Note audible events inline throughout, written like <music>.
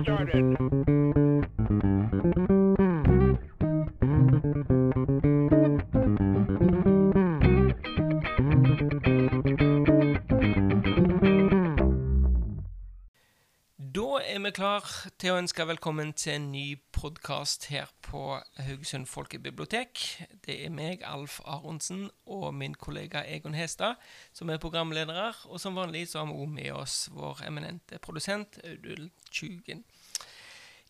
Da er vi klar til å ønske velkommen til en ny podkast her på Haugesund folkebibliotek. Det er meg, Alf Aronsen, og min kollega Egon Hestad som er programledere. Og som vanlig så har vi òg med oss vår eminente produsent Audun Tjugen.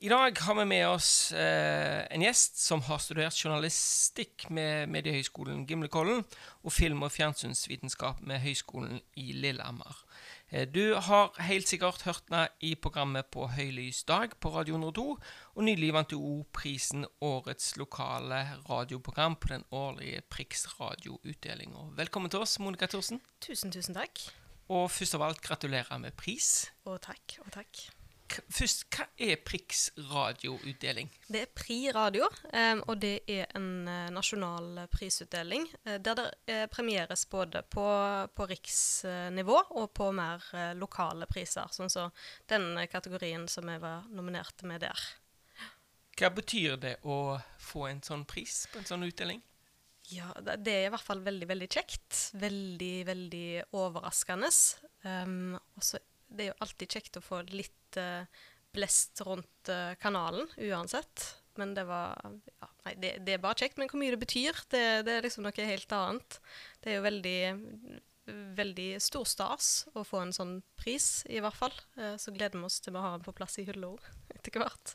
I dag har vi med oss eh, en gjest som har studert journalistikk med Mediehøgskolen Gimlekollen og film- og fjernsynsvitenskap med Høgskolen i Lillehammer. Eh, Du har helt sikkert hørt henne i programmet På høylys dag på Radio 102, og nylig vant du òg prisen Årets lokale radioprogram på den årlige Prix radioutdelinga. Velkommen til oss, Monica Thorsen. Tusen, tusen takk. Og først av alt gratulerer med pris. Og takk, og takk. Først, hva er Prix radioutdeling? Det er Pri Radio, eh, og det er en eh, nasjonal prisutdeling eh, der det premieres både på, på riksnivå og på mer lokale priser, sånn som den kategorien som jeg var nominert med der. Hva betyr det å få en sånn pris på en sånn utdeling? Ja, det det er i hvert fall veldig, veldig kjekt. Veldig, veldig overraskende. Um, og så det er jo alltid kjekt å få litt uh, blest rundt uh, kanalen, uansett. Men det var ja, Nei, det, det er bare kjekt. Men hvor mye det betyr, det, det er liksom noe helt annet. Det er jo veldig Veldig stor stas å få en sånn pris, i hvert fall. Uh, så gleder vi oss til vi har den på plass i hylla <laughs> etter hvert.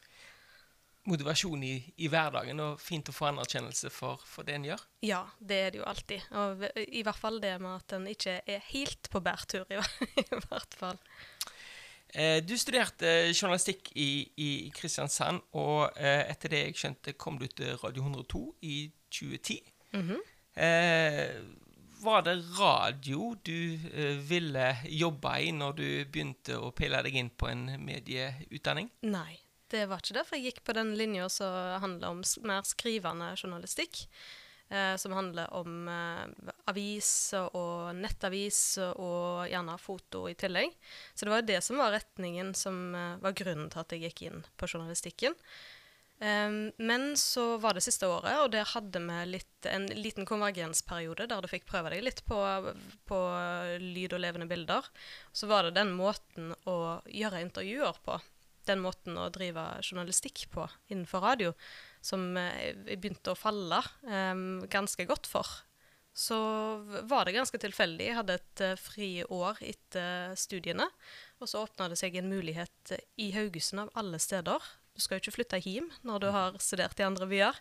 Motivasjon i, i hverdagen, og fint å få anerkjennelse for, for det en gjør. Ja, det er det jo alltid. Og i hvert fall det med at en ikke er helt på bærtur, <laughs> i, hvert fall. Eh, du studerte journalistikk i, i Kristiansand, og eh, etter det jeg skjønte, kom du til Radio 102 i 2010. Mhm. eh, var det radio du eh, ville jobbe i når du begynte å pille deg inn på en medieutdanning? Nei, det var ikke det. For jeg gikk på den linja som handler om mer skrivende journalistikk. Eh, som handler om eh, aviser og nettaviser og gjerne foto i tillegg. Så det var jo det som var retningen som eh, var grunnen til at jeg gikk inn på journalistikken. Um, men så var det siste året, og der hadde vi litt, en liten konvergensperiode der du fikk prøve deg litt på, på lyd og levende bilder. Så var det den måten å gjøre intervjuer på, den måten å drive journalistikk på innenfor radio, som eh, jeg begynte å falle um, ganske godt for. Så var det ganske tilfeldig. Jeg hadde et eh, friår etter studiene, og så åpna det seg en mulighet i Haugesund av alle steder. Du skal jo ikke flytte hjem når du har studert i andre byer.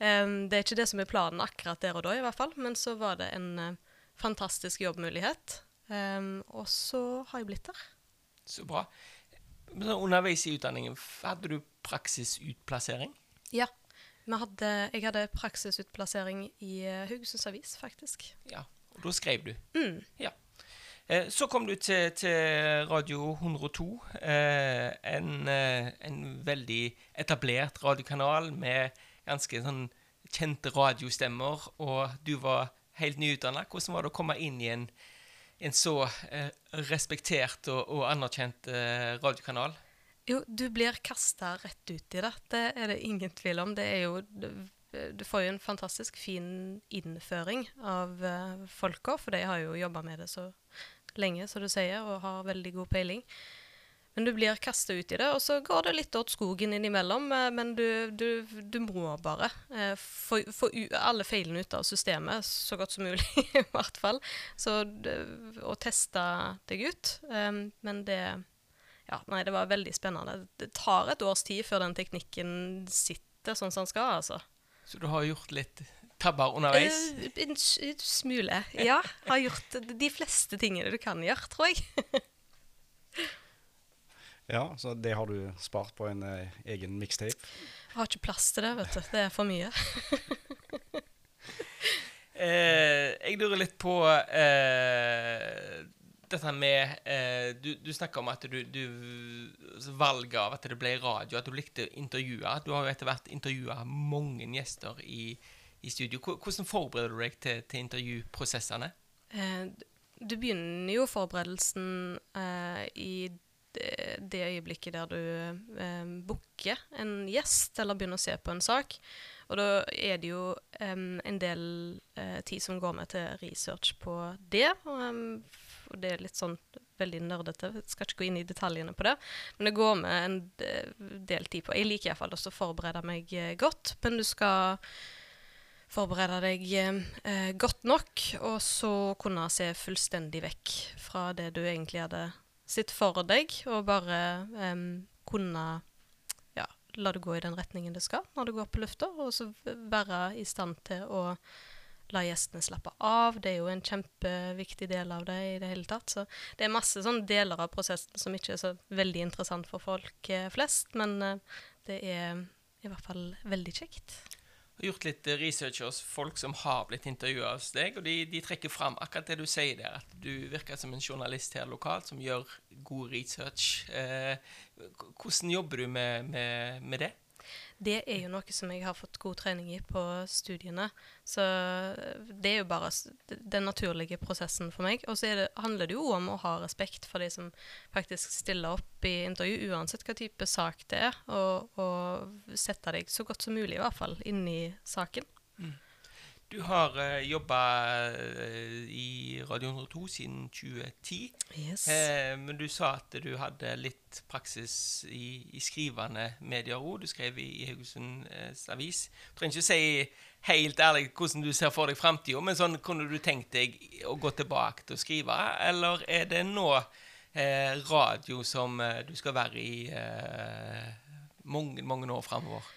Um, det er ikke det som er planen akkurat der og da, i hvert fall. Men så var det en uh, fantastisk jobbmulighet. Um, og så har jeg blitt der. Så bra. Men så underveis i utdanningen, hadde du praksisutplassering? Ja. Hadde, jeg hadde praksisutplassering i eh, Haugesunds Avis, faktisk. Ja, og da skrev du. Mm. Ja. Eh, Så kom du til, til Radio 102, eh, en, en veldig etablert radiokanal med ganske sånn kjente radiostemmer, og du var helt nyutdanna. Hvordan var det å komme inn i en, en så eh, respektert og, og anerkjent eh, radiokanal? Jo, du blir kasta rett ut i det. Det er det ingen tvil om. Det er jo Du, får jo en fantastisk fin innføring av uh, folka, for de har jo jobba med det så lenge, som du sier, og har veldig god peiling. Men du blir kasta ut i det, og så går det litt åt skogen innimellom. eh, Men du, du, du må bare eh, få, få alle feilene ut av systemet så godt som mulig, <laughs> i hvert fall. Så å teste deg ut. Um, men det ja, nei, det var veldig spennende. Det tar et års tid før den teknikken sitter sånn som den skal, altså. Så du har gjort litt tabber underveis? Uh, en, en smule. Ja, har gjort de fleste tingene du kan gjøre, tror jeg. <laughs> Ja, så det har du spart på en eh, egen mixtape. Jeg Har ikke plass til det, vet du. Det er for mye. <laughs> Eh, jeg lurer litt på eh, dette med eh, Du, du snakker om at du, du Valget av at det ble radio, at du likte å intervjue. Du har jo etter hvert intervjua mange gjester i, i studio. Hvordan forbereder du deg til, til intervjuprosessene? Eh, du begynner jo forberedelsen eh, i det, det øyeblikket der du eh, booker en gjest eller begynner å se på en sak. Og da er det jo um, en del uh, tid som går med til research på det. Og, um, det er litt sånn veldig nerdete. Skal ikke gå inn i detaljene på det. Men det går med en del tid på Jeg liker iallfall å forberede meg eh, godt, men du skal forberede deg eh, godt nok, og så kunne se fullstendig vekk fra det du egentlig hadde sett for deg, og bare um, kunne ja, la det gå i den retningen det skal når det går på lufta, og så være i stand til å la gjestene slappe av. Det er jo en kjempeviktig del av det i det hele tatt. Så det er masse sånne deler av prosessen som ikke er så veldig interessant for folk eh, flest, men eh, det er i hvert fall veldig kjekt. Har gjort litt eh, research hos folk som har blitt intervjua hos deg, og de, de trekker fram akkurat det du sier der, at du virker som en journalist her lokalt som gjør god research. Eh, hvordan jobber du med, med, med det? Det er jo noe som jeg har fått god trening i på studiene. Så det er jo bare den naturlige prosessen for meg. Og så er handler det jo om å ha respekt for de som faktisk stiller opp i intervju, uansett hva type sak det er, og, og sette deg så godt som mulig, i hvert fall, inn i saken. Du har uh, jobba i Radio 102 siden 2010. Yes. Eh, men du sa at du hadde litt praksis i, i skrivende medier òg. Du skrev i, i Haugesunds Avis. Du trenger ikke si helt ærlig hvordan du ser for deg framtida, men sånn kunne du tenkt deg å gå tilbake til å skrive, eller er det nå eh, radio som eh, du skal være i eh, mange, mange år framover?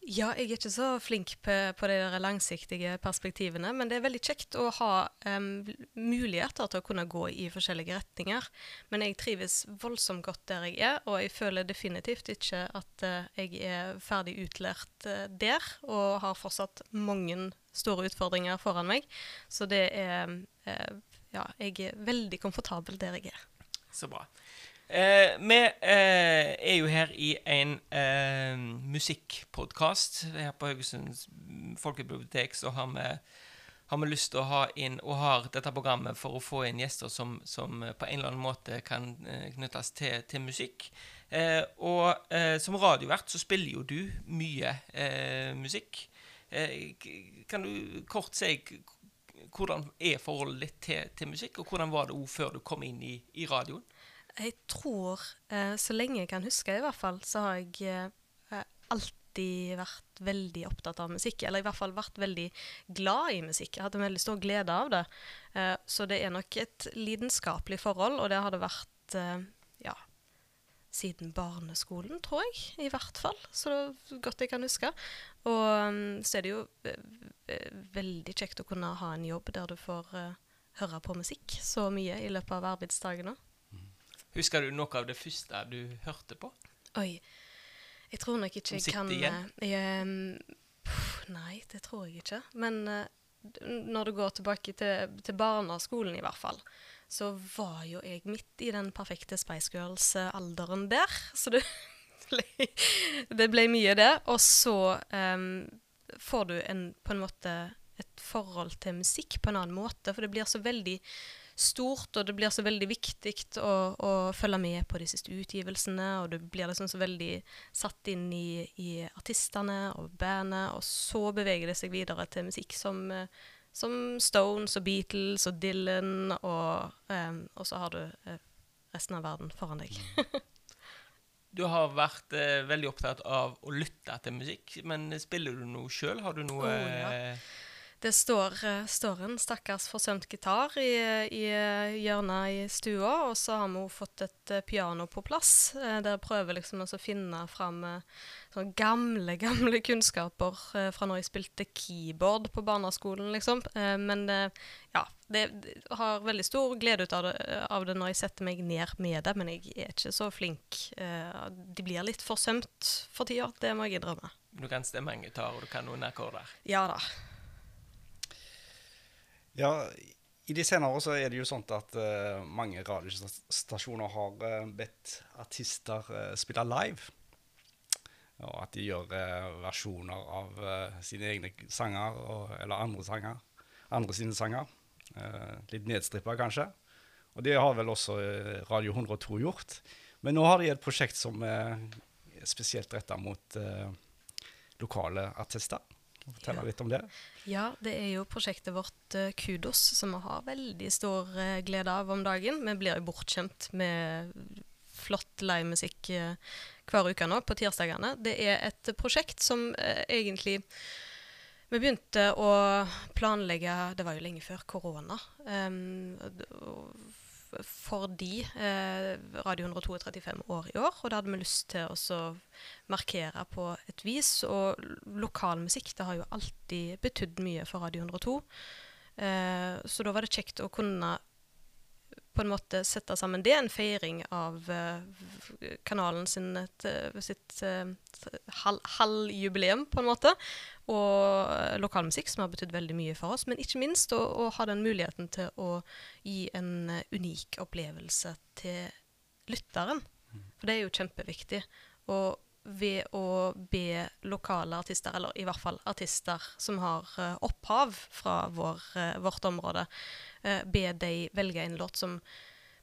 Ja, jeg er ikke så flink på, på de langsiktige perspektivene, men det er veldig kjekt å ha um, muligheter til å kunne gå i forskjellige retninger. Men jeg trives voldsomt godt der jeg er, og jeg føler definitivt ikke at uh, jeg er ferdig utlært uh, der, og har fortsatt mange store utfordringer foran meg. Så det er uh, Ja, jeg er veldig komfortabel der jeg er. Så bra. Eh, vi eh, er jo her i en eh, musikkpodkast. Her på Haugesunds folkebibliotek så har vi, har vi lyst til å ha inn, og har dette programmet for å få inn gjester som, som på en eller annen måte kan eh, knyttes til, til musikk. Eh, og som radiovert så spiller jo du mye musikk. Kan du kort si hvordan er forholdet ditt til, til musikk, og hvordan var det òg før du kom inn i, i radioen? Jeg tror, eh, så lenge jeg kan huske i hvert fall, så har jeg eh, alltid vært veldig opptatt av musikk. Eller i hvert fall vært veldig glad i musikk. Jeg hadde en veldig stor glede av det. Eh, så det er nok et lidenskapelig forhold, og det har det vært ja, siden barneskolen, tror jeg. I hvert fall. Så godt jeg kan huske. Og mm, så er det jo veldig kjekt å kunne ha en jobb der du får høre på musikk så mye i løpet av arbeidsdagene. Husker du noe av det første du hørte på? Oi. Jeg tror nok ikke jeg kan igjen? eh, jeg, pff, Nei, det tror jeg ikke. Men eh, når du går tilbake til, til barneskolen, i hvert fall, så var jo jeg midt i den perfekte Spice Girls-alderen der. Så det <laughs> ble, det ble mye, det. Og så um, får du en, på en måte et forhold til musikk på en annen måte, for det blir så veldig stort, og det blir så veldig viktig å, å følge med på de siste utgivelsene, og du blir liksom så veldig satt inn i, i artistene og bandet, og så beveger det seg videre til musikk som, eh, som Stones og Beatles og Dylan, og, um, og så har du eh, resten av verden foran deg. <laughs> Du har vært eh, veldig opptatt av å lytte til musikk, men spiller du noe sjøl? Har du noe Oh, ja. Det står, eh, står en stakkars forsømt gitar i, i eh, hjørnet i stua, og så har vi fått et eh, piano på plass, der jeg prøver liksom å finne fram sånne gamle, gamle <laughs> kunnskaper fra når jeg spilte keyboard på barneskolen, liksom. Men ja, det, har veldig stor glede ut av det, av det når jeg setter meg ned med det, men jeg er ikke så flink. De blir litt forsømt for tida, det må jeg innrømme. Du kan stemme en gitar, og du kan noen akkorder. Ja da. Ja, i de senere år så er det jo sånn at uh, mange radiostasjoner har uh, bedt artister uh, spille live. Og at de gjør versjoner av sine egne sanger, og, eller andre sanger. Andre sine sanger. Litt nedstrippa, kanskje. Og det har vel også Radio 102 gjort. Men nå har de et prosjekt som er spesielt retta mot lokale artister. Fortelle Ja. litt om det. Ja, det er jo prosjektet vårt eh, Kudos, som vi har veldig stor eh, glede av om dagen. Vi blir jo bortskjemt med flott livemusikk eh, hver uke nå, på tirsdagene. Det er et prosjekt som egentlig Vi begynte å planlegge Det var jo lenge før korona. Um, fordi eh, Radio 102 er 35 år i år, og da hadde vi lyst til å markere på et vis. Og lokal lokalmusikk det har jo alltid betydd mye for Radio 102. Eh, så da var det kjekt å kunne på en måte sette sammen det, en feiring av eh, kanalen sin, eh, sitt eh, halvjubileum, på en måte. Og lokalmusikk, som har betydd veldig mye for oss. Men ikke minst å, å ha den muligheten til å gi en unik opplevelse til lytteren. For det er jo kjempeviktig. Og ved å be lokale artister, eller i hvert fall artister som har uh, opphav fra vår, uh, vårt område, uh, be de velge en låt som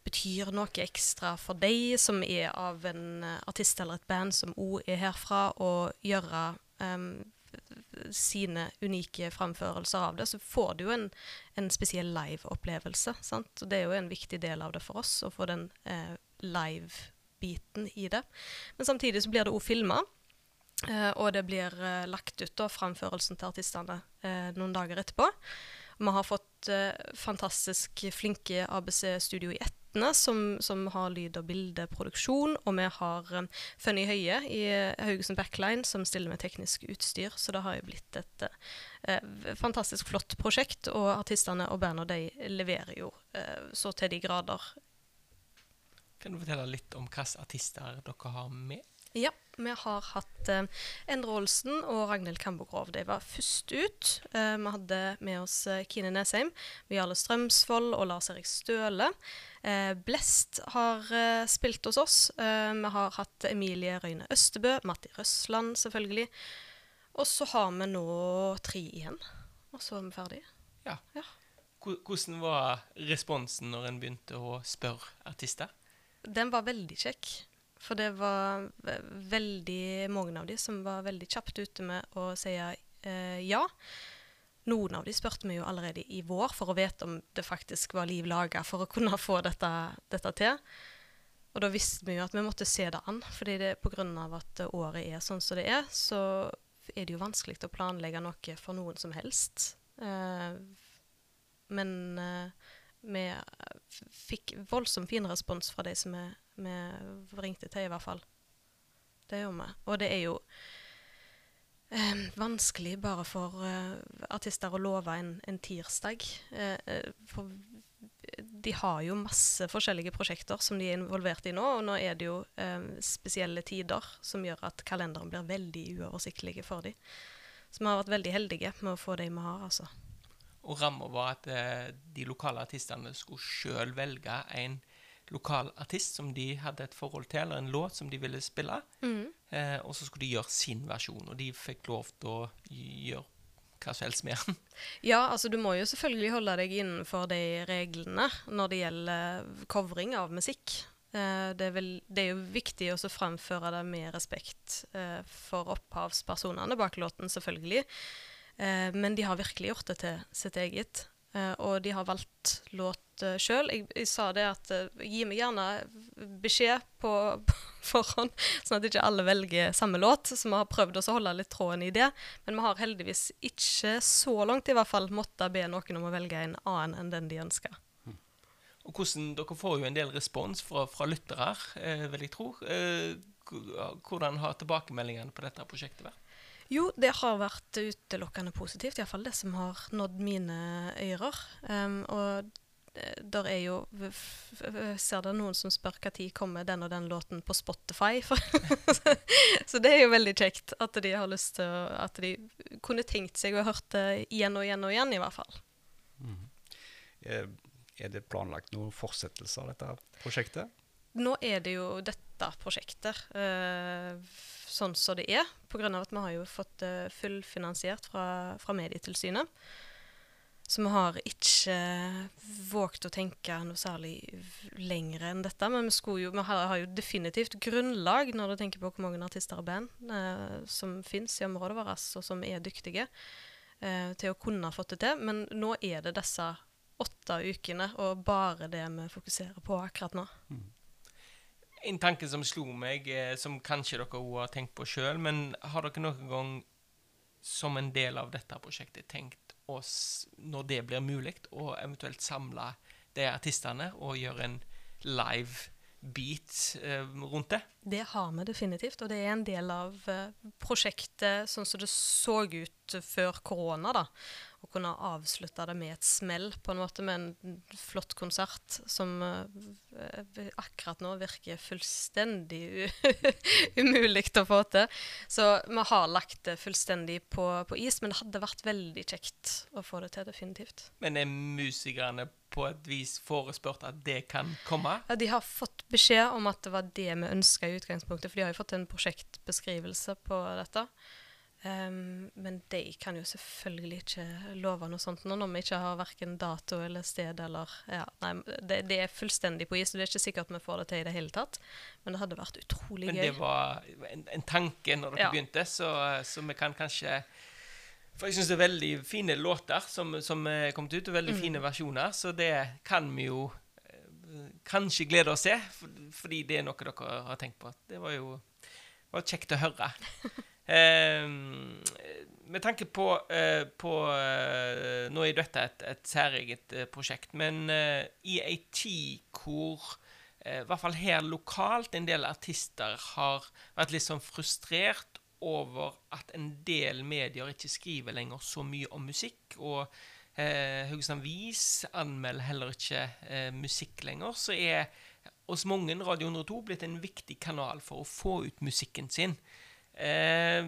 betyr noe ekstra for deg, som er av en artist eller et band som òg er herfra, og gjøre um, sine unike framførelser av det, så får du jo en, en spesiell live-opplevelse. det er jo en viktig del av det for oss, å få den eh, live-biten i det. Men samtidig så blir det òg filma. Eh, og det blir eh, lagt ut, da, framførelsen til artistene, eh, noen dager etterpå. Vi har fått eh, fantastisk flinke ABC Studio i Etne, som, som har lyd- og bildeproduksjon. Og vi har eh, Funny Høie i eh, Haugesund Backline, som stiller med teknisk utstyr. Så det har jo blitt et fantastisk flott prosjekt. Og artistene og bandet de leverer jo så til de grader Kan du fortelle litt om hvilke artister dere har med? Ja, vi har hatt eh, Endre Olsen og Ragnhild Kambogrov. De var først ut. Eh, vi hadde med oss eh, Kine Nesheim, Viale Strømsvold og Lars Erik Støle. Eh, Blest har eh, spilt hos oss. Eh, vi har hatt Emilie Røyne Østebø, Matti Røsland selvfølgelig. Og så har vi nå tre igjen. Og så er vi ferdige. Ja. Ja. Hvordan var responsen når en begynte å spørre artister? Den var veldig kjekk. For det var veldig mange av de som var veldig kjapt ute med å si eh, ja. Noen av de spurte vi jo allerede i vår for å vite om det faktisk var liv laga for å kunne få dette, dette til. Og da visste vi jo at vi måtte se det an, fordi det pga. at året er sånn som det er, så er det jo vanskelig å planlegge noe for noen som helst. Eh, men eh, vi fikk voldsomt fin respons fra de som vi, vi ringte til, i hvert fall. Det gjør vi. Og det er jo eh, vanskelig bare for eh, artister å love en, en tirsdag. Eh, eh, for de har jo masse forskjellige prosjekter som de er involvert i nå, og nå er det jo eh, spesielle tider som gjør at kalenderen blir veldig uoversiktlig for dem. Så vi har vært veldig heldige med å få de vi har, altså. Og ramma var at eh, de lokale artistene skulle sjøl velge en lokal artist som de hadde et forhold til, eller en låt som de ville spille. Eh, og så skulle de gjøre sin versjon, og de fikk lov til å gjøre hva som helst med den. <laughs> Ja, altså du må jo selvfølgelig holde deg innenfor de reglene når det gjelder covring av musikk. Eh, det, er vel, det er jo viktig å fremføre det med respekt eh, for opphavspersonene bak låten, selvfølgelig. Eh, men de har virkelig gjort det til sitt eget. Eh, og de har valgt låt eh, sjøl. Jeg, jeg sa det at eh, gi meg gjerne beskjed på, <laughs> på forhånd, sånn at ikke alle velger samme låt. Så vi har prøvd å holde litt tråden i det. Men vi har heldigvis ikke så langt i hvert fall måttet be noen om å velge en annen enn den de ønsker. Og hvordan, Dere får jo en del respons fra, fra lyttere, eh, vil jeg tro. Eh, hvordan har tilbakemeldingene på dette prosjektet vært? Jo, det har vært utelukkende positivt, iallfall det som har nådd mine ører. Um, og det- der er jo Ser det noen som spør når kommer den og den låten på Spotify? <laughs> Så det er jo veldig kjekt at de har lyst til å At de kunne tenkt seg å hørt det igjen og igjen og igjen, i hvert fall. Mm. Er det planlagt noen fortsettelse av dette prosjektet? Nå er det jo dette prosjektet eh, sånn som det er, pga. at vi har jo fått det fullfinansiert fra, fra Medietilsynet. Så vi har ikke våget å tenke noe særlig lenger enn dette. Men vi, jo, vi har, har, jo definitivt grunnlag, når du tenker på hvor mange artister og band eh, som finnes i området vårt, og som er dyktige, eh, til å kunne ha fått det til. Men nå er det disse åtte ukene, og bare det vi fokuserer på akkurat nå. Mm. En tanke som slo meg, eh, som kanskje dere òg har tenkt på sjøl, men har dere noen gang som en del av dette prosjektet tenkt oss, når det blir mulig, å eventuelt samle de artistene og gjøre en live beat eh, rundt det? Det har vi definitivt, og det er en del av eh, prosjektet sånn som det så ut før korona. da kunne avslutte det med et smell, på en måte, med en flott konsert som uh, akkurat nå virker fullstendig <laughs> umulig å få til. Så vi har lagt det fullstendig på, på, is, men det hadde vært veldig kjekt å få det til, definitivt. Men er musikerne på et vis forespurt at det kan komme? Ja, de har fått beskjed om at det var det vi ønska i utgangspunktet, for de har jo fått en prosjektbeskrivelse på dette. Um, men de kan jo selvfølgelig ikke love noe sånt nå, når vi ikke har verken dato eller sted eller ja, Nei, det, det, er fullstendig på is, og det er ikke sikkert vi får det til i det hele tatt. Men det hadde vært utrolig gøy. Men det var en, en, tanke når dere ja. begynte, så, så, vi kan kanskje For jeg syns det er veldig fine låter som, som er kommet ut, og veldig mm. fine versjoner, så det kan vi jo eh, kanskje glede oss til, fordi det er noe dere har tenkt på. Det var jo var kjekt å høre. <laughs> Eh, med tanke på, eh, på eh, Nå er dette et, et særeget eh, prosjekt, men i ei tid hvor i hvert fall her lokalt en del artister har vært litt sånn frustrert over at en del medier ikke skriver lenger så mye om musikk. og eh, Vis anmelder heller ikke eh, musikk lenger. Så er hos mange Radio 102 blitt en viktig kanal for å få ut musikken sin. Eh,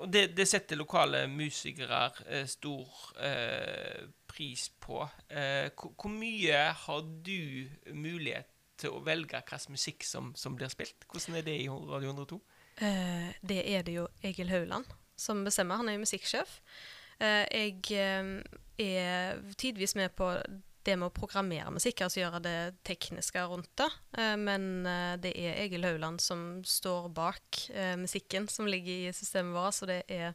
og det, det, setter lokale musikere eh, stor eh, pris på. Hvor, mye har du mulighet til å velge hvilken musikk som, som, blir spilt? Hvordan er det i Radio 102? Eh, det er det jo Egil Hauland som bestemmer. Han er jo musikksjef. Jeg er tidvis med på det med å programmere musikk, altså gjøre det tekniske rundt det. Eh, men eh, det er Egil Hauland som står bak eh, musikken som ligger i systemet vårt. Så det er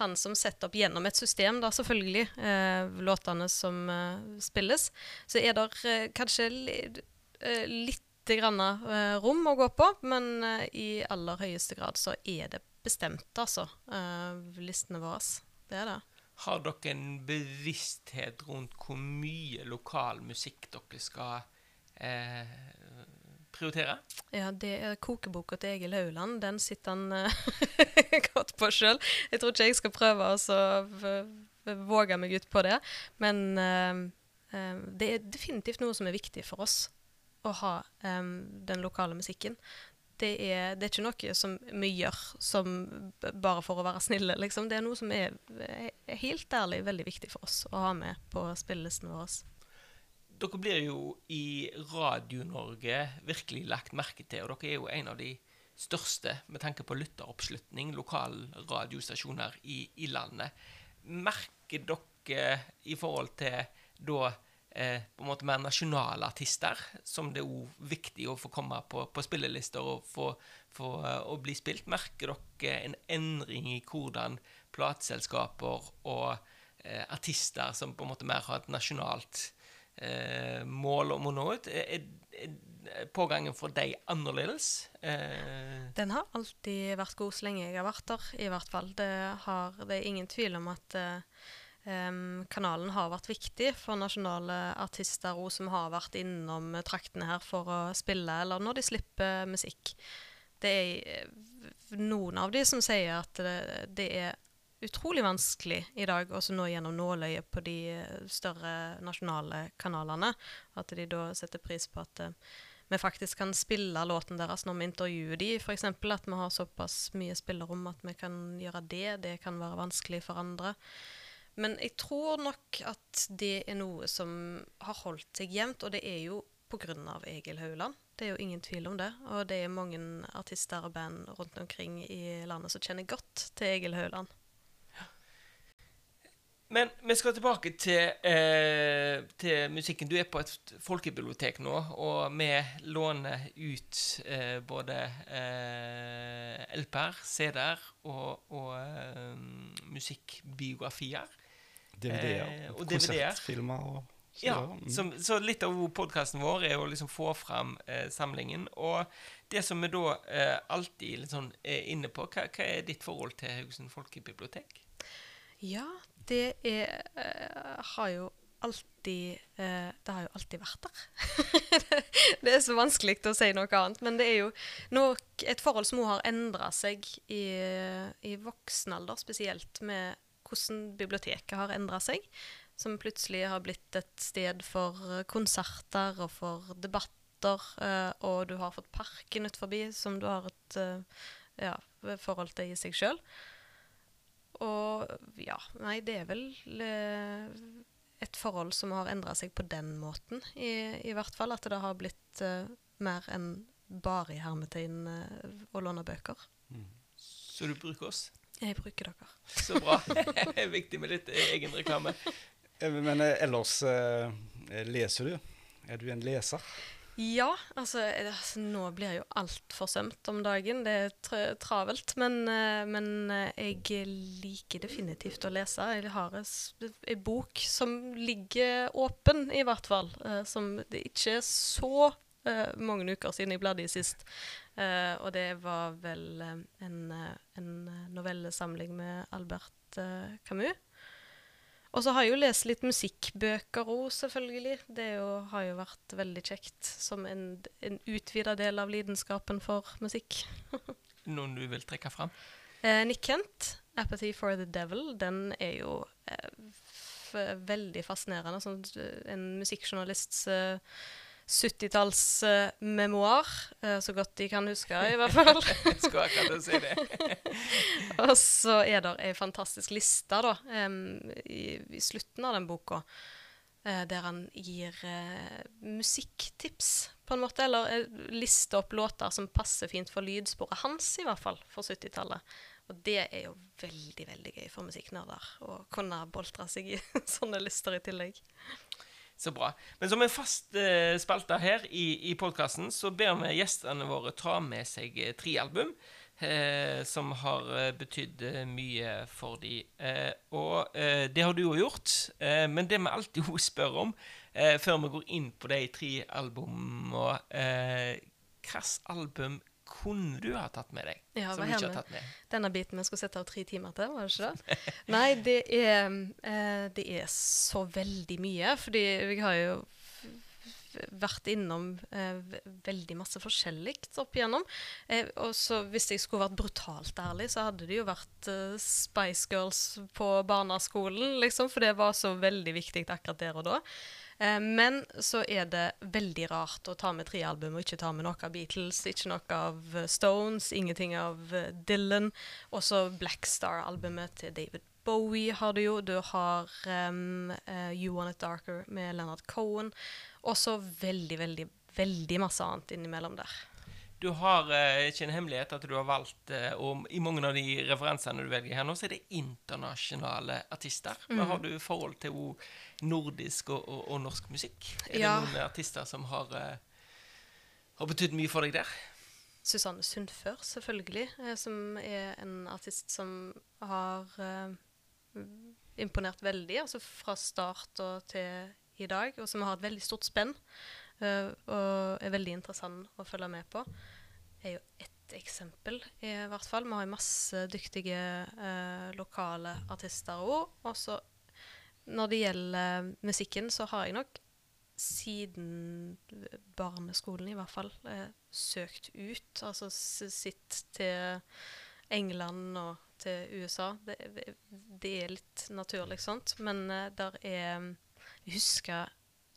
han som setter opp gjennom et system, da selvfølgelig, låtene som spilles. Så er det kanskje litt rom å gå på, men i aller høyeste grad så er det bestemt, altså, listene våre. Det er det. Har dere en bevissthet rundt hvor mye lokal musikk dere skal eh, prioritere? Ja, det er kokeboka til Egil Hauland. Den sitter han eh, <laughs> godt på sjøl. Jeg tror ikke jeg skal prøve å våge meg ut på det. Men eh, eh, det er definitivt noe som er viktig for oss å ha eh, den lokale musikken det er, det er, ikke noe som vi gjør som bare for å være snille, liksom. Det er noe som er, er helt ærlig veldig viktig for oss å ha med på spillelisten vår. Dere blir jo i Radio-Norge virkelig lagt merke til, og dere er jo en av de største med tanke på lytteroppslutning, lokalradiostasjoner i, i landet. Merker dere i forhold til da eh, på en måte mer nasjonale artister, som det er òg viktig å få komme på, på spillelister og få, få uh, bli spilt. Merker dere en endring i hvordan plateselskaper og eh, artister som på en måte mer har et nasjonalt eh, mål om å nå ut, er, er, pågangen for deg annerledes? Eh. Den har alltid vært god så lenge jeg har vært der, i hvert fall. Det, har, det er ingen tvil om at uh, Um, kanalen har vært viktig for nasjonale artister og som har vært innom traktene her for å spille, eller når de slipper musikk. Det er noen av de som sier at det, det er utrolig vanskelig i dag å nå gjennom nåløyet på de eh, større nasjonale kanalene. At de da setter pris på at uh, vi faktisk kan spille låten deres når vi intervjuer de, f.eks. At vi har såpass mye spillerom at vi kan gjøre det. Det kan være vanskelig for andre. Men jeg tror nok at det er noe som har holdt seg jevnt, og det er jo pga. Egil Hauland. Det er jo ingen tvil om det. Og det er mange artister og band rundt omkring i landet som kjenner godt til Egil Hauland. Men vi skal tilbake til, eh, til musikken. Du er på et folkebibliotek nå, og vi låner ut eh, både eh, LP-er, CD-er og, og eh, musikkbiografier. DVD-er. Eh, og Konsertfilmer og så Ja. Mm. så, så litt av podkasten vår er å liksom få fram eh, samlingen. Og det som vi da eh, alltid litt sånn er inne på, hva, hva er ditt forhold til Haugesund folkebibliotek? Ja, det er eh, har jo alltid eh, Det har jo alltid vært der. <laughs> det er så vanskelig å si noe annet. Men det er jo nok et forhold som har endra seg i, i voksen alder, spesielt med hvordan biblioteket har endra seg. Som plutselig har blitt et sted for eh, konserter og for debatter. eh, og du har fått Parken ut forbi, som du har et eh, ja, forhold til i seg sjøl. Og ja, nei, det er vel et forhold som har endra seg på den måten, i, i hvert fall. At det har blitt uh, mer enn bare i hermetegn uh, å låne bøker. Så du bruker oss? Jeg bruker dere. Så bra. <laughs> det er viktig med litt eh, egen reklame. Eh, Men eh, ellers eh, leser du? Er du en leser? Ja, altså, altså Nå blir jo alt forsømt om dagen. Det er tra travelt. Men, men jeg liker definitivt å lese. Jeg har en bok som ligger åpen, i hvert fall. Som det ikke er så eh, mange uker siden jeg bladde i sist. Uh, og det var vel eh, en, en novellesamling med Albert Camus. Og så har jeg jo lest litt musikkbøker òg, selvfølgelig. Det jo, har jo vært veldig kjekt som en, en utvida del av lidenskapen for musikk. <laughs> Noen du vil trekke fram? Eh, Nick Kent, 'Apathy for the Devil', den er jo eh, veldig fascinerende. Sånn, en musikkjournalists eh, 70-tallsmemoar, uh, så godt de kan huske, i hvert <laughs> fall. Skulle akkurat si det. <laughs> Og så er det ei fantastisk liste da, um, i, i slutten av den boka, uh, der han gir uh, musikktips, på en måte. Eller eh, lister opp låter som passer fint for lydsporet hans, i hvert fall, for 70-tallet. Og det er jo veldig, veldig gøy for musikknerder å kunne boltre seg i <laughs> sånne lister i tillegg. Så bra. Men som en fast eh, spalte her i, i podkasten, så ber vi gjestene våre ta med seg eh, tre album. Eh, som har eh, betydd eh, mye for de. Eh, og det har du jo gjort. Men det vi alltid <laughs> spør om, før vi går inn på de tre albumene Hvilket album kunne du ha tatt med deg? Ja, som du ikke har tatt med? Denne biten vi skulle sette av tre timer til, var det ikke det? Nei, det er, eh, det er så veldig mye. Fordi jeg har jo vært innom eh, veldig masse forskjellig opp igjennom. Eh, og så hvis jeg skulle vært brutalt ærlig, så hadde det jo vært eh, Spice Girls på barneskolen, liksom. For det var så veldig viktig akkurat der og da. Eh, men så er det veldig rart å ta med tre album og ikke ta med noe av Beatles, ikke noe av eh, Stones, ingenting av eh, Dylan. Også Black Star-albumet til David Bowie har du jo. Du har um, You Want It Darker med Leonard Cohen. Også veldig, veldig, veldig masse annet innimellom der. Du har eh, ikke en hemmelighet at du har valgt eh, og I mange av de referansene du velger her nå, så er det internasjonale artister. Mm. Men har du forhold til nordisk og, og, og norsk musikk? Er Ja. det noen artister som har, uh, har betydd mye for deg der? Susanne Sundfør, selvfølgelig, eh, som er en artist som har eh, imponert veldig, altså fra start og til i dag, og som har et veldig stort spenn, eh, og er veldig interessant å følge med på, er jo ett eksempel, i hvert fall. Vi har masse dyktige eh, lokale artister òg. Og så når det gjelder musikken, så har jeg nok siden barneskolen i hvert fall eh, søkt ut. Altså sitt til England og til USA. Det, det er litt naturlig, sant. Men eh, der er Jeg husker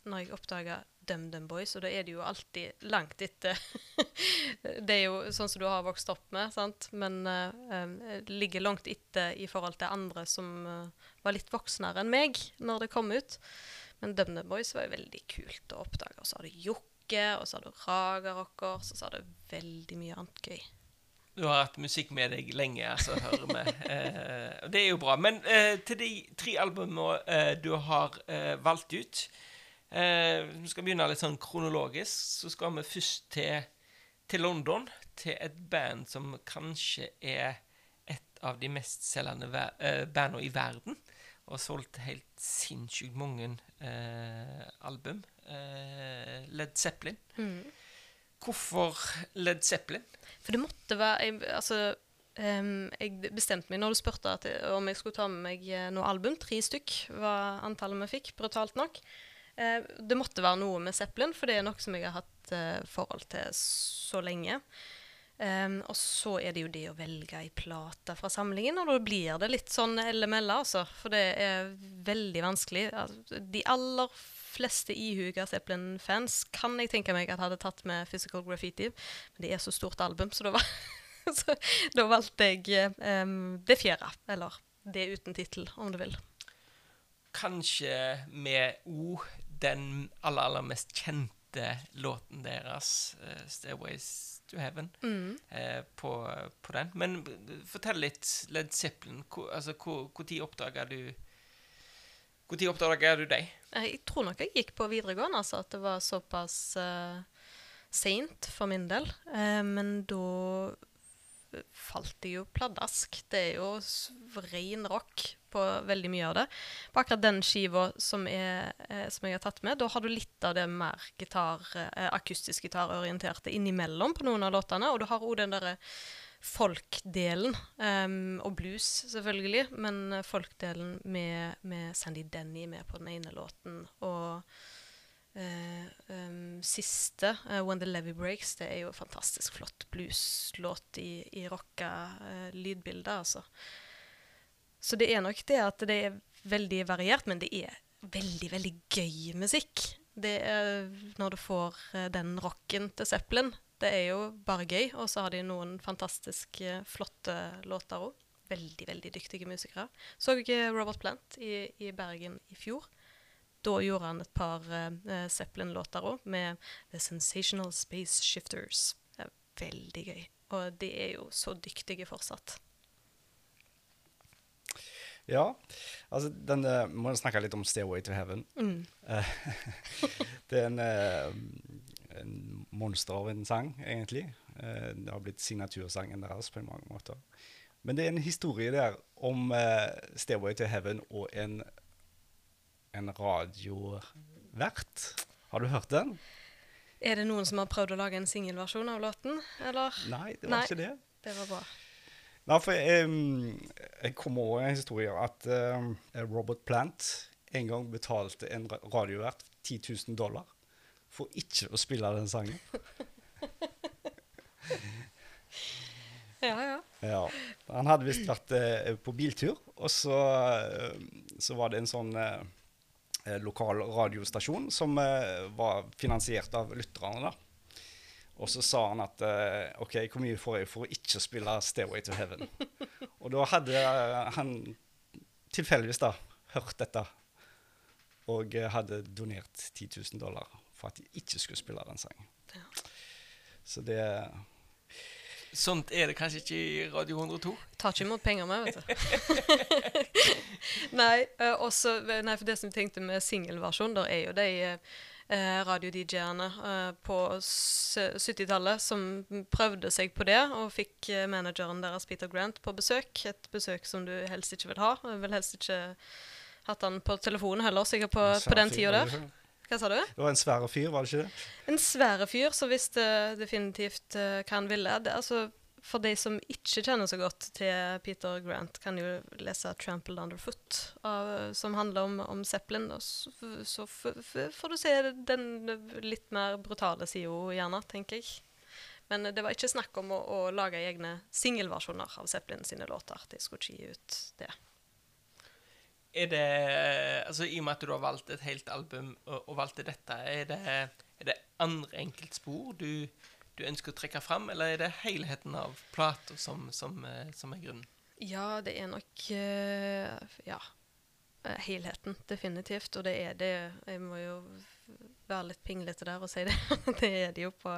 når jeg oppdaga DumDum Boys, og da er det jo alltid langt etter <laughs> Det er jo sånn som du har vokst opp med, sant. Men eh, ligger langt etter i forhold til andre som uh, var litt voksnere enn meg når det kom ut. Men DumDum Boys var jo veldig kult å oppdage. Og så har du Jokke, og så har du Raga Rockers, og så har du veldig mye annet gøy. Du har hatt musikk med deg lenge, altså, hører vi. <laughs> Eh, det er jo bra. Men eh, til de tre albumene eh, du har eh, valgt ut eh, Vi skal begynne litt sånn kronologisk. Så skal vi først til, til London, til et band som kanskje er et av de mestselgende uh, bandene i verden. Og solgt helt sinnssykt mange eh, album. Led Zeppelin. Mm. Hvorfor Led Zeppelin? For det måtte være jeg, Altså, um, jeg bestemte meg når du spurte om jeg skulle ta med meg eh, noe album. Tre stykk var antallet vi fikk, brutalt nok. Uh, det måtte være noe med Zeppelin, for det er noe som jeg har hatt eh, forhold til så lenge. Um, og så er det jo det å velge ei plate fra samlingen, og da blir det litt sånn LML, altså. For det er veldig vanskelig. Altså, de aller fleste ihuga Zeppelin-fans kan jeg tenke meg at hadde tatt med Physical Graffiti. Men det er så stort album, så da, var, <laughs> så da valgte jeg um, det fjerde. Eller det uten tittel, om du vil. Kanskje med O, den aller, aller mest kjente låten deres, uh, 'Stairways to Heaven', mm. uh, på, på, den. Men fortell litt, Led Zeppelin. Hvor, altså, Når oppdaga du når oppdaga du deg? Jeg tror nok jeg gikk på videregående, altså. At det var såpass uh, seint for min del. Uh, men da falt de jo pladask. Det er jo ren rock på veldig mye av det. På akkurat den skiva som, er, eh, som jeg har tatt med, da har du litt av det mer gitar, eh, akustisk gitarorienterte innimellom på noen av låtene. Og du har òg den derre folkdelen, um, og blues selvfølgelig, men folkdelen med, med, Sandy Denny med på den ene låten. Og um, siste, uh, 'When the Levy Breaks', det er jo en fantastisk flott blueslåt i, i rocka uh, lydbilder, altså. Så det er nok det at det er veldig variert, men det er veldig, veldig gøy musikk. Det er når du får den rocken til Zeppelin, det er jo bare gøy. Og så har de noen fantastisk flotte låter òg. Veldig, veldig dyktige musikere. Så jeg Robert Plant i, i, Bergen i fjor. Da gjorde han et par uh, Zeppelin-låter òg, med The Sensational Space Shifters. Det er veldig gøy. Og de er jo så dyktige fortsatt. Ja, altså den uh, Må snakke litt om 'Stairway to Heaven'. Mm. <laughs> det er en uh, en monster av en sang, egentlig. Det har blitt signatursangen deres på mange måter. Men det er en historie der om 'Stairway to Heaven' og en, en radiovert. Har du hørt den? Er det noen som har prøvd å lage en singelversjon av låten, eller? Nei, det var Nei, ikke det. Det var bra. Nei, for jeg, jeg kom over en historie at um, Robert Plant en gang betalte en radiovert 10 000 dollar for ikke å spille den sangen. <laughs> ja, ja. ja. Han hadde visst vært eh, på biltur, og så, eh, så, var det en sånn eh, eh, lokal radiostasjon som eh, var finansiert av lytterne. da. Og så sa han at eh, OK, hvor mye får jeg for å ikke spille 'Stairway to Heaven'? <laughs> og da hadde han tilfeldigvis da hørt dette og hadde donert 10 000 dollar for at de ikke skulle spille den sangen. Ja. Så det Sånt er det kanskje ikke i Radio 102? Tar ikke imot penger med, vet du. <laughs> nei, uh, også, nei, for det som jeg tenkte med singelversjon, da er jo de uh, radio-DJ-ene på 70-tallet som prøvde seg på det, og fikk manageren deres, Peter Grant, på besøk. Et besøk som du helst ikke vil ha. Jeg vil helst ikke hatt han på telefonen heller, sikkert på, på den tida der. Hva sa du? Det var en svære fyr, var det ikke det? En svære fyr som visste definitivt uh, hva han ville. Det, altså, for de som ikke kjenner så godt til Peter Grant, kan jo lese 'Trampled Underfoot', av, som handler om, om Zeppelin. Og så, så får du se den litt mer brutale sida, gjerne, tenker jeg. Men det var ikke snakk om å, å lage egne singelversjoner av Zeppelin sine låter. De skulle ikke gi ut det. Er det Altså, i og med at du har valgt et helt album og, og valgte dette, er det, er det andre enkeltspor du, du, ønsker å trekke fram, eller er det helheten av plata som, som, eh, som, er grunnen? Ja, det er nok uh, Ja. Eh, helheten, definitivt. Og det er det Jeg må jo være litt pinglete der og si det. <laughs> det er det jo på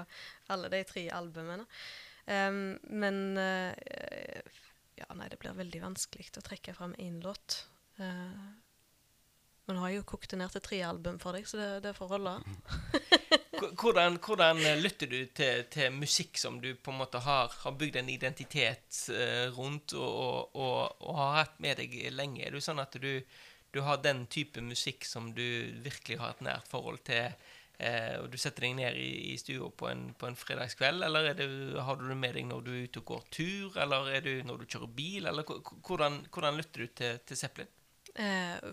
alle de tre albumene. Um, men eh, Ja, nei, det blir veldig vanskelig å trekke fram én låt. Eh, men nå har jeg jo kokt det ned til tre album for deg, så det, det får holde. Hvordan, hvordan lytter du til, til musikk som du på en måte har, har bygd en identitet eh, rundt og, og, og, og har hatt med deg lenge? Er det sånn at du, du har den type musikk som du virkelig har et nært forhold til, eh, og du setter deg ned i, i stua på en, på en fredagskveld, eller er det, har du det med deg når du er ute og går tur, eller er det når du kjører bil, eller hvordan, hvordan lytter du til, til Zeppelin? Eh,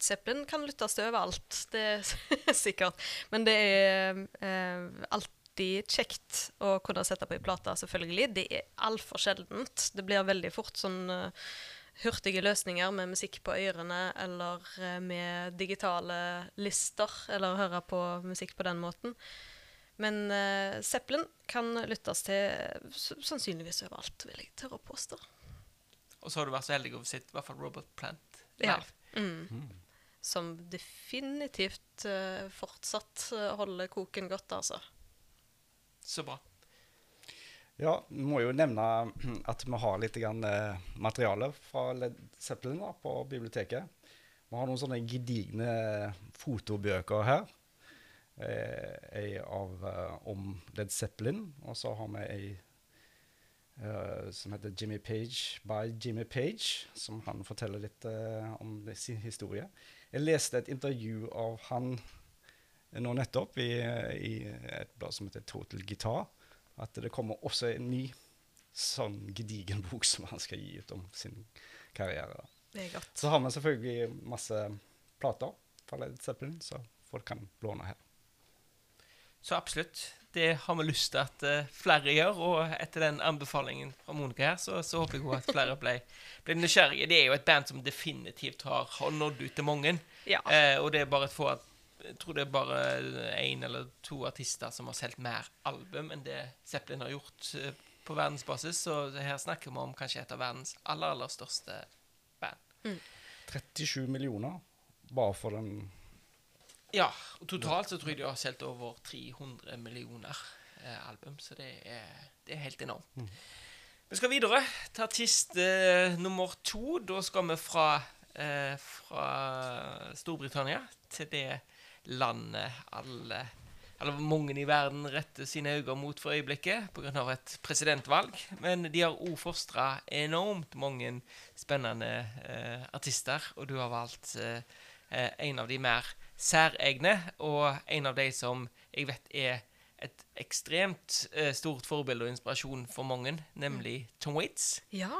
Zeppelin kan lyttes til overalt, det er <laughs> sikkert. Men det er eh, alltid kjekt å kunne sette på ei plate, selvfølgelig. Det er altfor sjeldent. Det blir veldig fort sånn uh, hurtige løsninger med musikk på ørene, eller uh, med digitale lister, eller høre på musikk på den måten. Men uh, Zeppelin kan lyttes til eh, sannsynligvis overalt, vil jeg tørre å påstå. Og så har du vært så heldig å få i hvert fall Robert Plant Ja. Mm. Som definitivt uh, fortsatt eh, holder koken godt, altså. Så bra. Ja, vi må jo nevne <clears throat> at vi har litt grann, eh, materiale fra Led Zeppelin da, på biblioteket. Vi har noen sånne gedigne fotobøker her. Eh, ei av, eh, om Led Zeppelin, og så har vi ei eh, som heter Jimmy Page by Jimmy Page, som han forteller litt uh, om det- sin historie. Jeg leste et intervju av han nå nettopp i, i et blad som heter Total Guitar at det kommer også en ny sånn gedigen bok som han skal gi ut om sin karriere. Det er godt. Så har vi selvfølgelig masse plater fra Led Zeppelin, så folk kan låne her. Så absolutt. Det har vi lyst til at eh, flere gjør, og etter den anbefalingen fra Monica her, så, så håper jeg at flere ble, ble nysgjerrige. Det er jo et band som definitivt har, har nådd ut til mange. Ja. Eh, og det er bare et få Jeg tror det er bare én eller to artister som har solgt mer album enn det Zeppelin har gjort eh, på verdensbasis, så her snakker vi om kanskje et av verdens aller, aller største band. 37 millioner bare for den Ja, og totalt så tror jeg de har solgt over 300 millioner eh, album, så det er, det er helt enormt. Vi skal videre til artist eh, nummer to. Da skal vi fra, eh, fra Storbritannia til det landet alle eller mange i verden retter sine øyne mot for øyeblikket pga. et presidentvalg. Men de har òg fostra enormt mange spennende eh, artister, og du har valgt eh, eh, en av de mer særegne, og en av de som jeg vet er et ekstremt eh, stort forbilde og inspirasjon for mange, nemlig Tom Waits. Ja.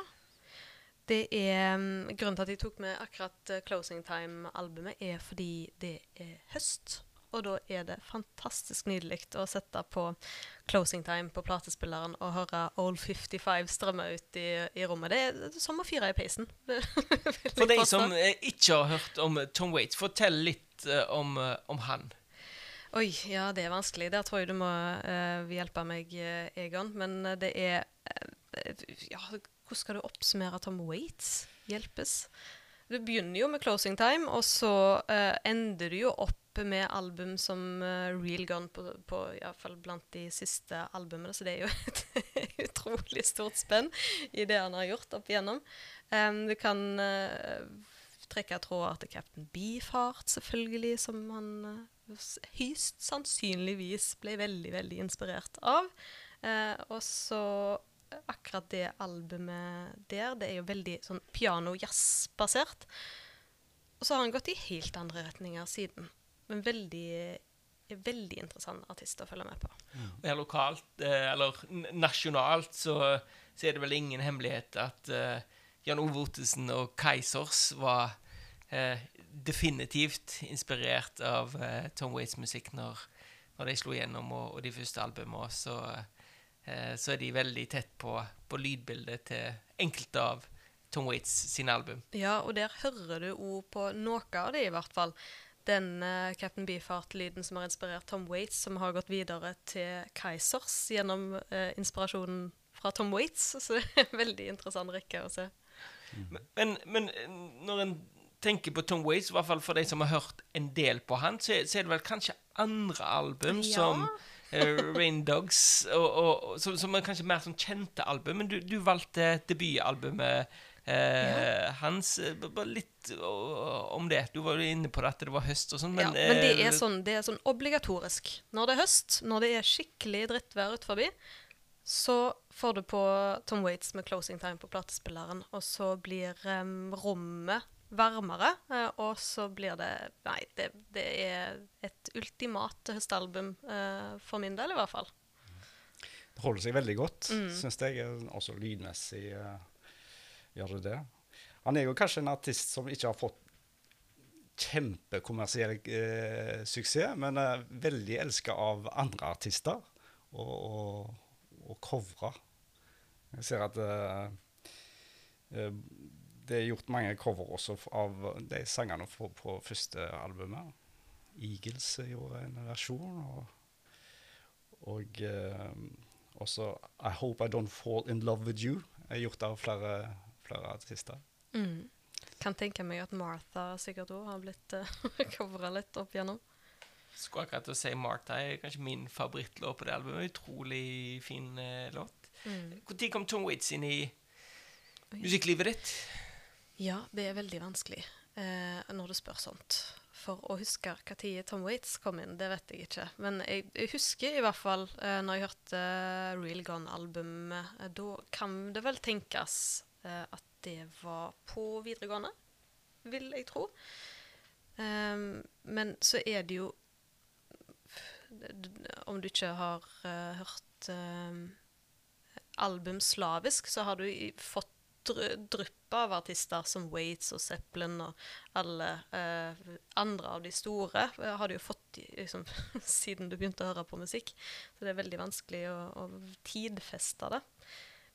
Det er mm, Grunnen til at jeg tok med akkurat eh, Closing Time-albumet, er fordi det er høst. Og da er det fantastisk nydelig å sette på Closing Time på platespilleren og høre Old 55 strømme ut i, i rommet. Det er, som å fyre i peisen. <laughs> For de som eh, ikke har hørt om eh, Tom Waits, fortell litt eh, om, om han. Oi, ja, det er vanskelig. Der tror jeg du må uh, hjelpe meg, Egon. Men det er uh, Ja, hvordan skal du oppsummere Tom Waits? Hjelpes? Du begynner jo med 'Closing Time', og så uh, ender du jo opp med album som eh, Real Gun, på, på i hvert fall blant de siste albumene. Så det er jo <laughs> et utrolig stort spenn i det han har gjort opp igjennom. Um, du kan uh, trekke tråder til Captain Beefheart, selvfølgelig, som han uh, høyst sannsynligvis ble veldig, veldig inspirert av. Uh, og så eh, akkurat det albumet der, det er jo veldig sånn piano-jazz-basert. Og så har han gått i helt andre retninger siden. Men veldig, veldig interessant artist å følge med på. Her lokalt, eh, eller nasjonalt, så, så er det vel ingen hemmelighet at eh, Jan Ove Ottesen og Keisers var eh, definitivt inspirert av eh, Tom Waits musikk når, når de slo gjennom, og, og de første albumene. Så, eh, så er de veldig tett på, på lydbildet til enkelte av Tom Waits sine album. Ja, og der hører du òg på noe av det, i hvert fall. Den eh, Captain Beefheart-lyden som har inspirert Tom Waits, som har gått videre til Kaizers gjennom eh, inspirasjonen fra Tom Waits. <laughs> Så det er en veldig interessant rekke å se. Men, men eh, når en tenker på Tom Waits, i hvert fall for de som har hørt en del på han, så, så er det vel kanskje andre album Ja. som eh, Rain Dogs, og, og, og, som, som er kanskje mer sånn kjente album. Men du, du valgte debutalbumet eh, hans. eh, Bare litt om det. Du var jo inne på dette at det var høst og sånn, men, ja, men det eh, er, sånn, det er sånn obligatorisk. Når det er høst, når det er skikkelig drittvær ut forbi, så får du på Tom Waits med 'Closing Time' på platespilleren, og så blir um, rommet varmere, eh, og så blir det Nei, det, det er et ultimat høstalbum uh, for min del, i hvert fall. Det holder seg veldig godt, Mm. syns jeg. Også lydmessig eh, gjør det det. Han er jo kanskje en artist som ikke har fått kjempekommersiell eh, suksess, men er veldig elska av andre artister og, og, og covra. Jeg ser at eh, eh, det er gjort mange cover også av de sangene på, på første albumet. Eagles gjorde en versjon. og og eh, også I Hope I Don't Fall In Love With You er gjort av flere, flere artister. Mm. Kan tenke meg at Martha sikkert òg har blitt <laughs> uh, covra litt opp igjennom. Skulle akkurat til å si Martha er kanskje min favorittlåt på det albumet. Utrolig fin eh, låt. Mm. Når kom Tom Waits inn i musikklivet ditt? Ja, det er veldig vanskelig eh, når du spør sånt. For å huske når Tom Waits kom inn, det vet jeg ikke. Men jeg, jeg husker i hvert fall eh, når jeg hørte eh, Real Gone-albumet. Eh, da kan det vel tenkes eh, at det var på videregående, vil jeg tro. Ehm, men så er det jo Om du ikke har eh, hørt ehm, album slavisk, så har du fått dry drypp av artister som Waits og Zeppelin og alle eh, andre av de store. eh, har du jo fått liksom, <laughs> siden du begynte å høre på musikk. Så det er veldig vanskelig å, å tidfeste det.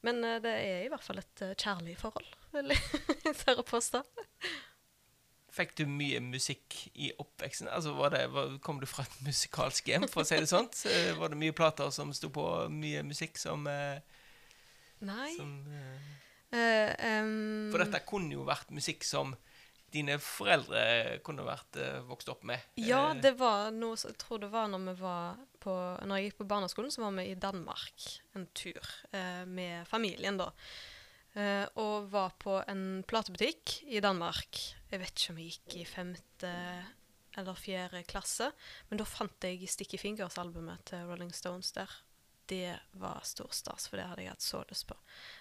Men eh, det er i hvert fall et uh, kjærlig forhold, vil jeg <laughs> tørre påstå. Fikk du mye musikk i oppveksten? Altså, var det, var, Kom du fra et musikalsk hjem, for å si det sånn? <laughs> Eh, Var det mye plater som sto på, mye musikk som, eh, Nei. som uh, Eh, em, For dette kunne jo vært musikk som dine foreldre kunne vært uh, vokst opp med. Ja, Eh, det var noe Jeg tror det var når vi var på Når jeg gikk på barneskolen, så var vi i Danmark en tur eh, med familien, da. Eh, og var på en platebutikk i Danmark. Jeg vet ikke om jeg gikk i femte eller fjerde klasse, men da fant jeg Sticky Fingers-albumet til Rolling Stones der. Det var stor stas, for det hadde jeg hatt så lyst på.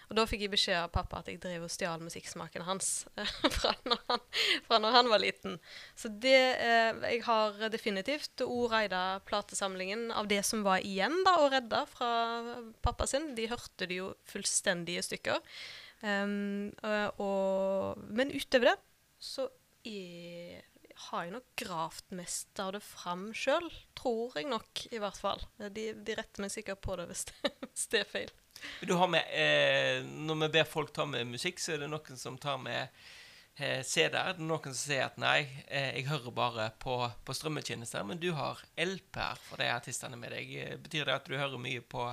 Og da fikk jeg beskjed av pappa at jeg drev og stjal musikksmaken hans <laughs> fra, når han, fra når han var liten. Så det eh, Jeg har definitivt ordreida platesamlingen av det som var igjen da, å redde fra pappa sin. De hørte det jo fullstendige stykker. Um, og, og, men utover det så er, har jeg nok gravd mest av det fram sjøl. Tror jeg nok, i hvert fall. De, de retter meg sikkert på det hvis det, <laughs> hvis det er feil. Med, eh, når vi ber folk ta med musikk, så er det noen som tar med eh, CD-er. Det er noen som sier at nei, eh, jeg hører bare på, på strømmetjenester, men du har LP-er for de artistene med deg. Eh, Betyr det at du hører mye på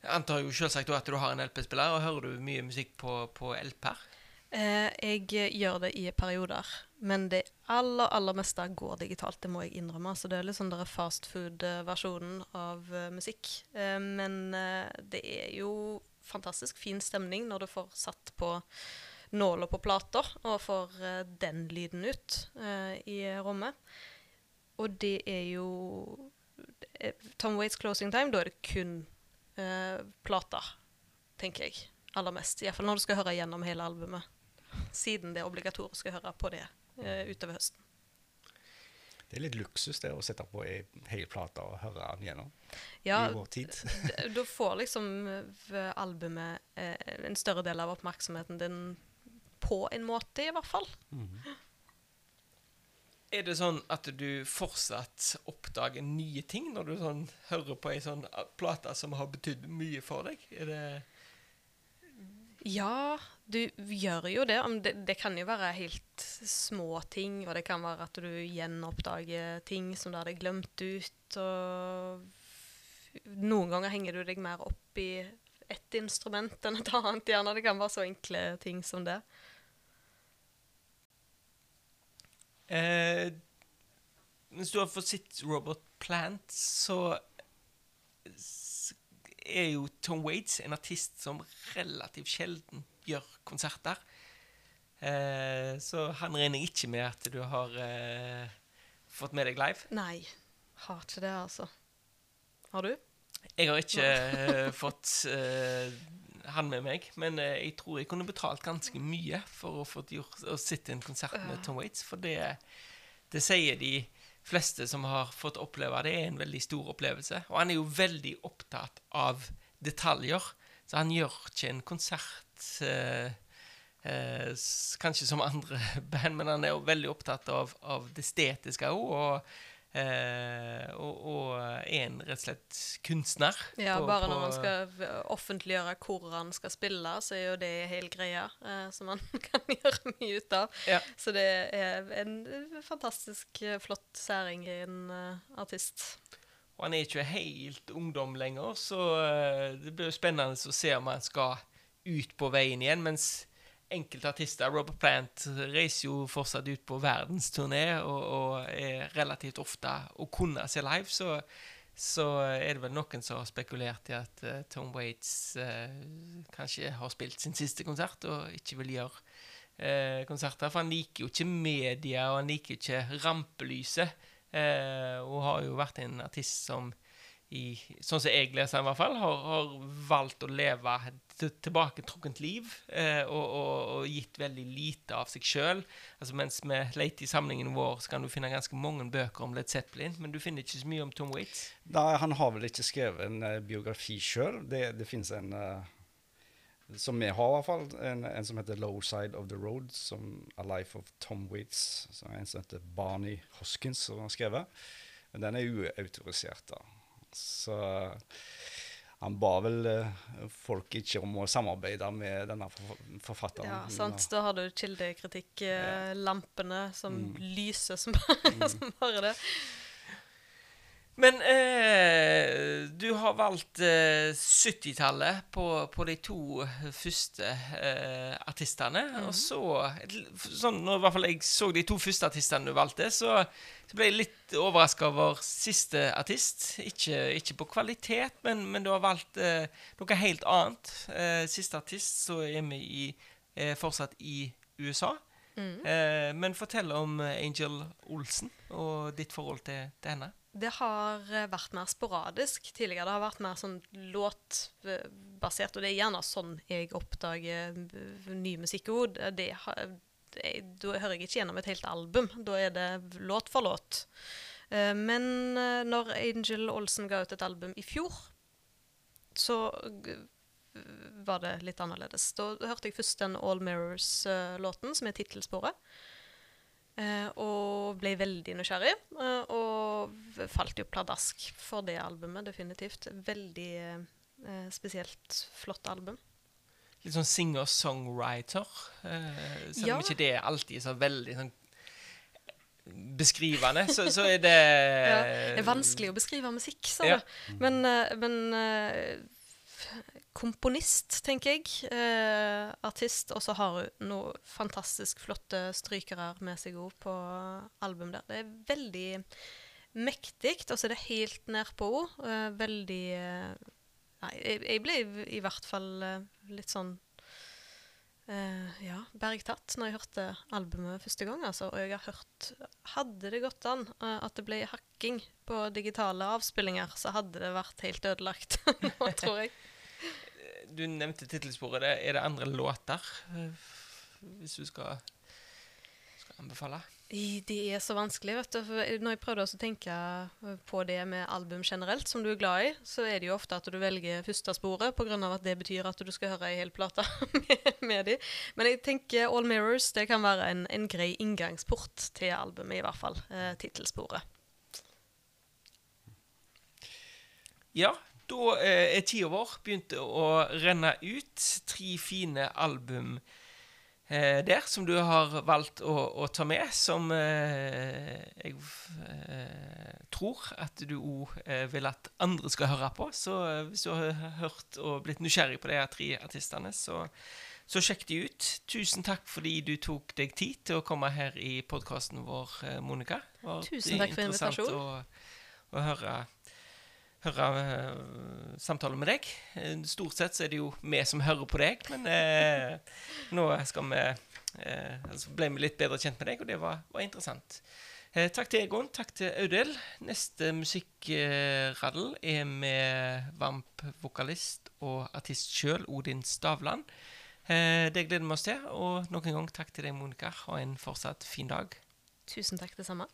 Jeg antar jo selvsagt at du har en LP-spiller, og hører du mye musikk på, på LP-er? Eh, jeg eh, gjør det i perioder, men det aller, aller meste går digitalt. Det må jeg innrømme. Så det er litt sånn der fast food-versjonen av uh, musikk. Eh, men eh, det er jo fantastisk fin stemning når du får satt på nåla på plater og får eh, den lyden ut i rommet. Og det er jo Tom Waits 'Closing Time', da er det kun plater, tenker jeg. Aller mest. Iallfall når du skal høre gjennom hele albumet. Siden det er obligatorisk å høre på det eh, utover høsten. Det er litt luksus det å sette på ei hel plate og høre den gjennom Ja, i vår tid. da du får liksom albumet eh, en større del av oppmerksomheten din på en måte, i hvert fall. Mhm. Er det sånn at du fortsatt oppdager nye ting når du sånn hører på ei sånn a- plate som har betydd mye for deg? Er det Ja, du gjør jo det. Det. Det kan jo være helt små ting, og det kan være at du gjenoppdager ting som du hadde glemt ut. Og noen ganger henger du deg mer opp i ett instrument enn et annet. Gjerne det kan være så enkle ting som det. Eh, hvis du har fått sett Robert Plant, så er jo Tom Waits en artist som relativt sjelden gjør konserter. Eh, så han regner ikke med at du har eh, fått med deg live. Nei, har ikke det, altså. Har du? Jeg har ikke eh, <laughs> fått eh, han med meg, men eh, jeg tror jeg kunne betalt ganske mye for å få gjort, å sitte en konsert med Tom Waits, for det, det sier de fleste som har fått oppleve det, er en veldig stor opplevelse. Og han er jo veldig opptatt av detaljer, så han gjør ikke en konsert eh, eh, kanskje som andre <laughs> band, men han er jo veldig opptatt av, av det estetiske òg, og, eh, og, og er en rett og slett kunstner. Ja, på- bare på- når man skal offentliggjøre hvor han skal spille, så er jo det hele greia eh, som man <laughs> kan gjøre mye ut av. Ja. Så det er en fantastisk eh, flott særing i en uh, artist. Og han er ikke helt ungdom lenger, så uh, det blir jo spennende å se om han skal ut på veien igjen. Mens enkelte artister, Robert Plant, reiser jo fortsatt ut på verdensturné og, og er relativt ofte å kunne se live. Så, så er det vel noen som har spekulert i at uh, Tom Waits uh, kanskje har spilt sin siste konsert og ikke vil gjøre uh, konserter. For han liker jo ikke media, og han liker ikke rampelyset. Og har jo vært en artist som i, sånn som jeg leser i hvert fall, har, har valgt å leve et tilbaketrukkent liv eh, og, og, og gitt veldig lite av seg sjøl. Altså, mens vi leter i samlingen vår, så kan du finne ganske mange bøker om Led Zeppelin, men du finner ikke så mye om Tom Waits. Nei, han har vel ikke skrevet en uh, biografi sjøl. Det, det fins en uh som vi har, i hvert fall. En, en som heter 'Low Side of the Road', som 'A Life of Tom Waits'. Som er en som heter Barney Hoskins, som har skrevet. Men den er uautorisert, da. Så han ba vel eh, folk ikke om å samarbeide med denne forfatteren. Ja, sant. Da har du kildekritikk-lampene som Mm. lyser som, <laughs> som bare det. Men eh, du har valgt eh, 70-tallet på, på de to første eh, artistene. Og så sånn, Når i hvert fall jeg så de to første artistene du valgte, så, så ble jeg litt overraska over siste artist. Ikke, ikke på kvalitet, men, men du har valgt eh, noe helt annet. Eh, siste artist, så er vi i, eh, fortsatt i USA. Eh, men fortell om Angel Olsen og ditt forhold til, til henne. Det har eh, vært mer sporadisk tidligere. Det har vært mer sånn låtbasert, og det er gjerne sånn jeg oppdager eh, ny musikk òg. Det, Da hører jeg ikke gjennom et helt album. Da er det låt for låt. Eh, Men eh, når Angel Olsen ga ut et album i fjor, så var det litt annerledes. Da hørte jeg først den All Mirrors-låten, som er tittelsporet. Eh, og ble veldig nysgjerrig. eh, og falt jo pladask for det albumet, definitivt. Veldig eh, spesielt flott album. Litt sånn singer-songwriter. Eh, selv Ja. om ikke det er alltid så veldig sånn beskrivende, så, så er det <laughs> Ja, det er vanskelig å beskrive musikk, sa Ja. du. Men, eh, men komponist, tenker jeg. Eh, artist. Og så har hun noen fantastisk flotte strykere med seg òg på album der. Det er veldig mektig, og så er det helt nedpå henne. veldig eh, Nei, jeg, jeg ble i, hvert fall eh, litt sånn eh, ja, bergtatt når jeg hørte albumet første gang. Altså. Og jeg har hørt Hadde det gått an eh, at det ble hakking på digitale avspillinger, så hadde det vært helt ødelagt nå, <laughs> tror jeg. Du nevnte tittelsporet. Er det andre låter, eh, hvis du skal, skal anbefale? Det er så vanskelig, vet du. Når jeg prøvde å tenke på det med album generelt, som du er glad i, så er det jo ofte at du velger første sporet, pga. at det betyr at du skal høre ei hel plate <laughs> med, med de. Men jeg tenker All Mirrors det kan være en, en grei inngangsport til albumet, i hvert fall. Eh, Tittelsporet. Ja, da eh, er tida vår begynt å renne ut. Tre fine album eh, der som du har valgt å, å ta med, som eh, jeg eh, tror at du òg eh, vil at andre skal høre på. Så eh, hvis du har hørt og blitt nysgjerrig på de tre artistene, så, Så sjekk de ut. Tusen takk fordi du tok deg tid til å komme her i podkasten vår, Monica. Tusen takk for invitasjonen. Å, å høre, høre uh, samtaler med deg. Eh, Stort sett så er det jo vi som hører på deg, men uh, nå skal vi uh, altså ble vi litt bedre kjent med deg, og det var, var interessant. Takk til Egon, takk til Audhild. Neste musikkraddel er med Vamp-vokalist og artist sjøl, Odin Stavland. Det gleder vi oss til. Og nok en gang takk til deg, Monica. Ha en fortsatt fin dag. Tusen takk, det samme.